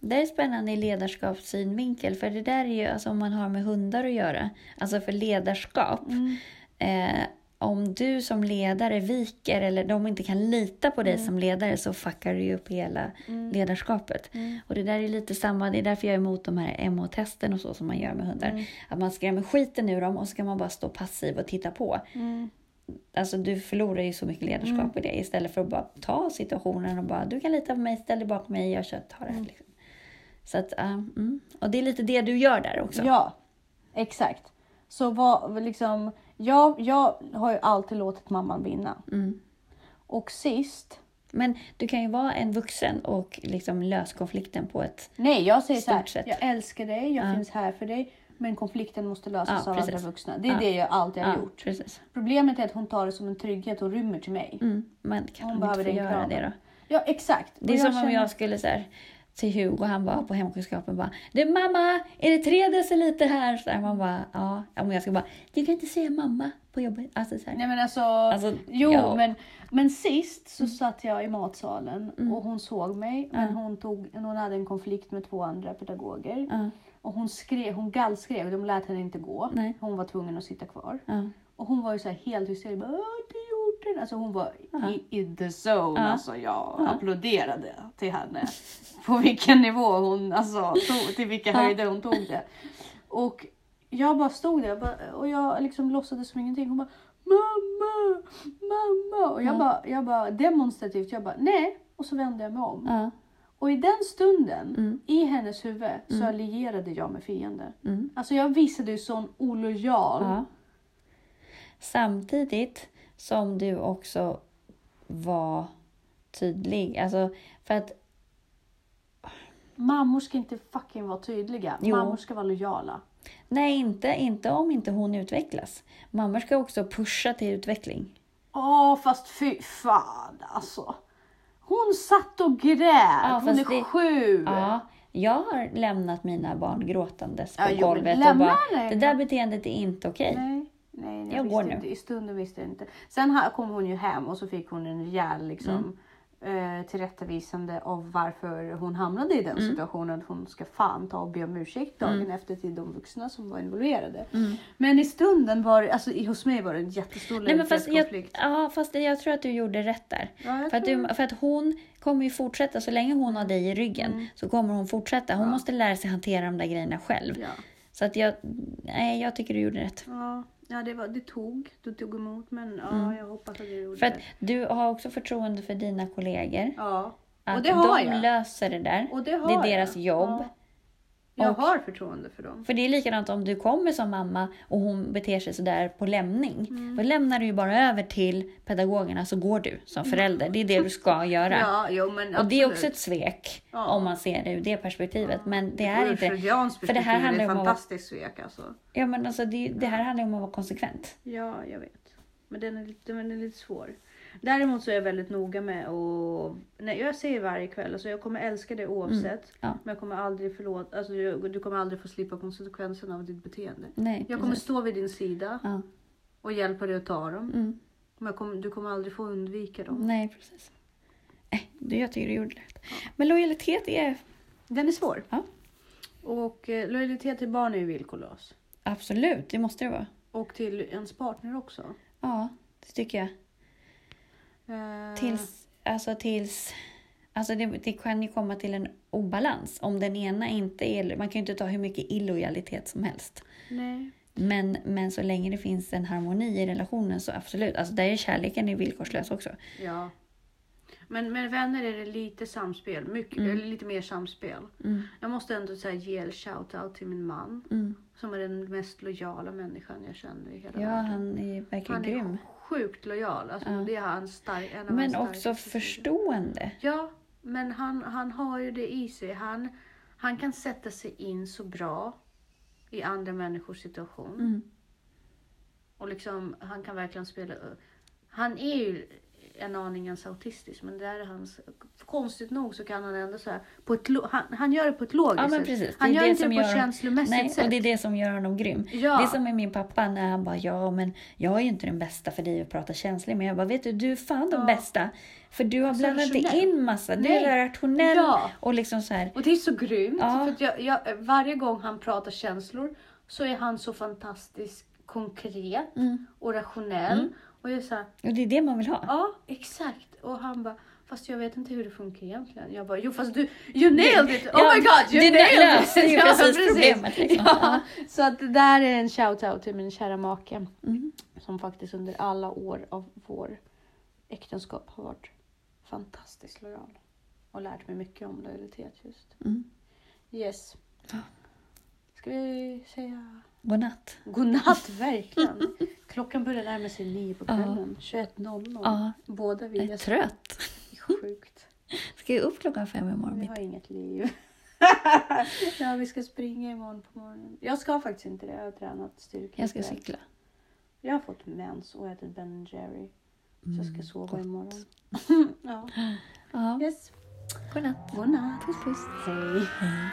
Det är spännande i ledarskapssynvinkel, för det där är ju alltså om man har med hundar att göra. Alltså för ledarskap. Eh, om du som ledare viker eller de inte kan lita på dig som ledare så fuckar du ju upp hela ledarskapet. Och det där är lite samma, det är därför jag är emot de här MH-testen och så som man gör med hundar. Att man skrämmer skiten ur dem och så ska man bara stå passiv och titta på. Alltså du förlorar ju så mycket ledarskap i det istället för att bara ta situationen och bara du kan lita på mig, ställ dig bakom mig, jag kör, tar det här. Liksom. Så att, ja, mm. Och det är lite det du gör där också. Ja, exakt. Så vad, liksom, jag, jag har ju alltid låtit mamman vinna. Mm. Och sist, Men du kan ju vara en vuxen och liksom lösa konflikten på ett... nej jag säger så här, sett. jag älskar dig, jag Ja. finns här för dig. Men konflikten måste lösas Ja, av andra vuxna. Det är Ja. det jag alltid har Ja, gjort. precis. Problemet är att hon tar det som en trygghet och rymmer till mig. Mm. Men kan Hon hon, behöver inte få göra det då? Ja, exakt. Det är som om känner- jag skulle så här, till Hugo, han var på hemkunskapen bara Du mamma, är det tre deciliter här? Så där, man bara ja. Men jag ska bara, du kan inte säga mamma på jobbet. Alltså så här. Nej men alltså, Alltså, jo ja. men, men sist så satt jag i matsalen Mm. och hon såg mig men hon, tog, hon hade en konflikt med två andra pedagoger. Ja, Och hon skrek, hon gallskrek, de lät henne inte gå. Nej. Hon var tvungen att sitta kvar. ja. Och hon var ju så här helt hysterisk. Bara, "Åh, du gjorde det. Alltså hon var Ja. i, i the zone. Ja. Alltså jag Ja. applåderade till henne. På vilken nivå hon, alltså tog, till vilka höjder hon tog det. Och jag bara stod där bara, och jag liksom låtsades som ingenting. Hon bara mamma, mamma. Och jag Ja. bara, jag bara demonstrativt, jag bara nej. Och så vände jag mig om. Ja. Och i den stunden, Mm. i hennes huvud, så allierade jag med fienden. Mm. Alltså jag visade ju sån olojal. Ja. Samtidigt som du också var tydlig. Alltså, för att Mammor ska inte fucking vara tydliga. Jo. Mammor ska vara lojala. Nej, inte, inte om inte hon utvecklas. Mammor ska också pusha till utveckling. Åh, fast fy fan alltså. Hon satt och grät. Hon fast är det- sju. Ja, jag har lämnat mina barn gråtandes på Ja, jo, golvet och bara, henne. det där beteendet är inte okej. Nej, nej, jag, Jag går nu. inte. I stunden visste jag inte. Sen kom hon ju hem och så fick hon en rejäl liksom, Mm. Eh, tillrättavisande av varför hon hamnade i den Mm. situationen. Hon ska fan ta och be om ursäkt dagen efter till de vuxna som var involverade. Mm. Men i stunden var alltså hos mig var det en jättestor Nej, men fast jag, lojalitetskonflikt. ja, fast jag tror att du gjorde rätt där. Ja, För att, du, för att hon kommer ju fortsätta, så länge hon har dig i ryggen Mm. så kommer hon fortsätta. Hon måste lära sig hantera de där grejerna själv. Ja. Så att jag, nej, jag tycker du gjorde rätt. Ja, ja det, var, det tog. Du tog emot men ja, jag hoppas att du gjorde Mm. För att det. du har också förtroende för dina kollegor. Ja, och det har de jag. löser det där. Och det, har det är jag. deras jobb. Ja. Jag Och- har förtroende för dem. För det är likadant om du kommer som mamma och hon beter sig sådär på lämning. Mm. Då lämnar du ju bara över till pedagogerna så går du som förälder. Det är det du ska göra. Ja, jo, men och det är också ett svek Ja. om man ser det ur det perspektivet. Men det är inte... för det här är handlar om att- fantastiskt svek alltså. Ja men alltså det, det här handlar om att vara konsekvent. Ja, jag vet. Men den är, lite- den är lite svår. Däremot så är jag väldigt noga med och nej, jag säger varje kväll, alltså jag kommer älska dig oavsett. Mm, ja. Men jag kommer aldrig förlåta, alltså jag- du kommer aldrig få slippa konsekvenserna av ditt beteende. Nej, Jag kommer stå vid din sida Ja. och hjälpa dig att ta dem. Mm. Men kommer, du kommer aldrig få undvika dem. Nej, precis. Du, jag tycker du gjorde rätt. Men lojalitet är Den är svår. Ja. Och eh, lojalitet till barn är ju villkorlös. absolut, det måste det vara. Och till ens partner också. Ja, det tycker jag. Eh, Tills, alltså tills, alltså det, det kan ju komma till en obalans. Om den ena inte är, man kan ju inte ta hur mycket illojalitet som helst. Nej. Men, men så länge det finns en harmoni i relationen så absolut. Alltså där är kärleken är villkorslös också. Ja. Men med vänner är det lite samspel. Mycket, Mm. eller lite mer samspel. Mm. Jag måste ändå säga, ge en shout-out till min man. Mm. Som är den mest lojala människan jag känner i hela Ja, världen. han är verkligen Han är grym. Sjukt lojal. Alltså, Ja. Det är hans stark, en av Men också förstående. Ja, men han, han har ju det i sig. Han, han kan sätta sig in så bra i andra människors situation. Mm. Och liksom, han kan verkligen spela... Han är ju en aningens autistisk, men det är hans... Konstigt nog så kan han ändå så här, på ett, han, han gör det på ett logiskt Ja, men sätt. precis. Han Det gör det inte det på ett känslomässigt Nej, sätt. och det är det som gör honom grym. Ja. Det är som med min pappa när han bara, ja men jag är ju inte den bästa för dig att prata känsligt men jag bara, vet du, du är fan den Ja. bästa. För du har blandat rationell. in massa, du Nej. är rationell Ja. och liksom så här. Och det är så grymt. Ja. För jag, jag, varje gång han pratar känslor så är han så fantastiskt konkret Mm. och rationell. Och jag här, Och det är det man vill ha. ja exakt. Och han bara, fast jag vet inte hur det funkar egentligen. Jag bara, jo fast du, you nailed it! Oh Ja, my god, you nailed löste it! ju precis problemet, liksom. Ja, så att det där är en shout-out till min kära make. Mm. Som faktiskt under alla år av vår äktenskap har varit fantastiskt lojal. Och lärt mig mycket om lojalitet just. Mm. Yes. Ja. Ska vi säga Godnatt. godnatt verkligen? Klockan börjar närma sig nio på Ja. kvällen. 21.00. Ja, Båda vi jag är trött. sjukt. Ska jag upp klockan fem imorgon Vi har inget liv. ja, vi ska springa imorgon på morgonen. Jag ska faktiskt inte det. Jag har tränat styrka. Jag ska ikväll. cykla. Jag har fått mens och ätit Ben Jerry. Så jag ska Mm, sova gott. imorgon. ja. Ja, Yes. godnatt. Godnatt. Puss puss. Hej. Hej.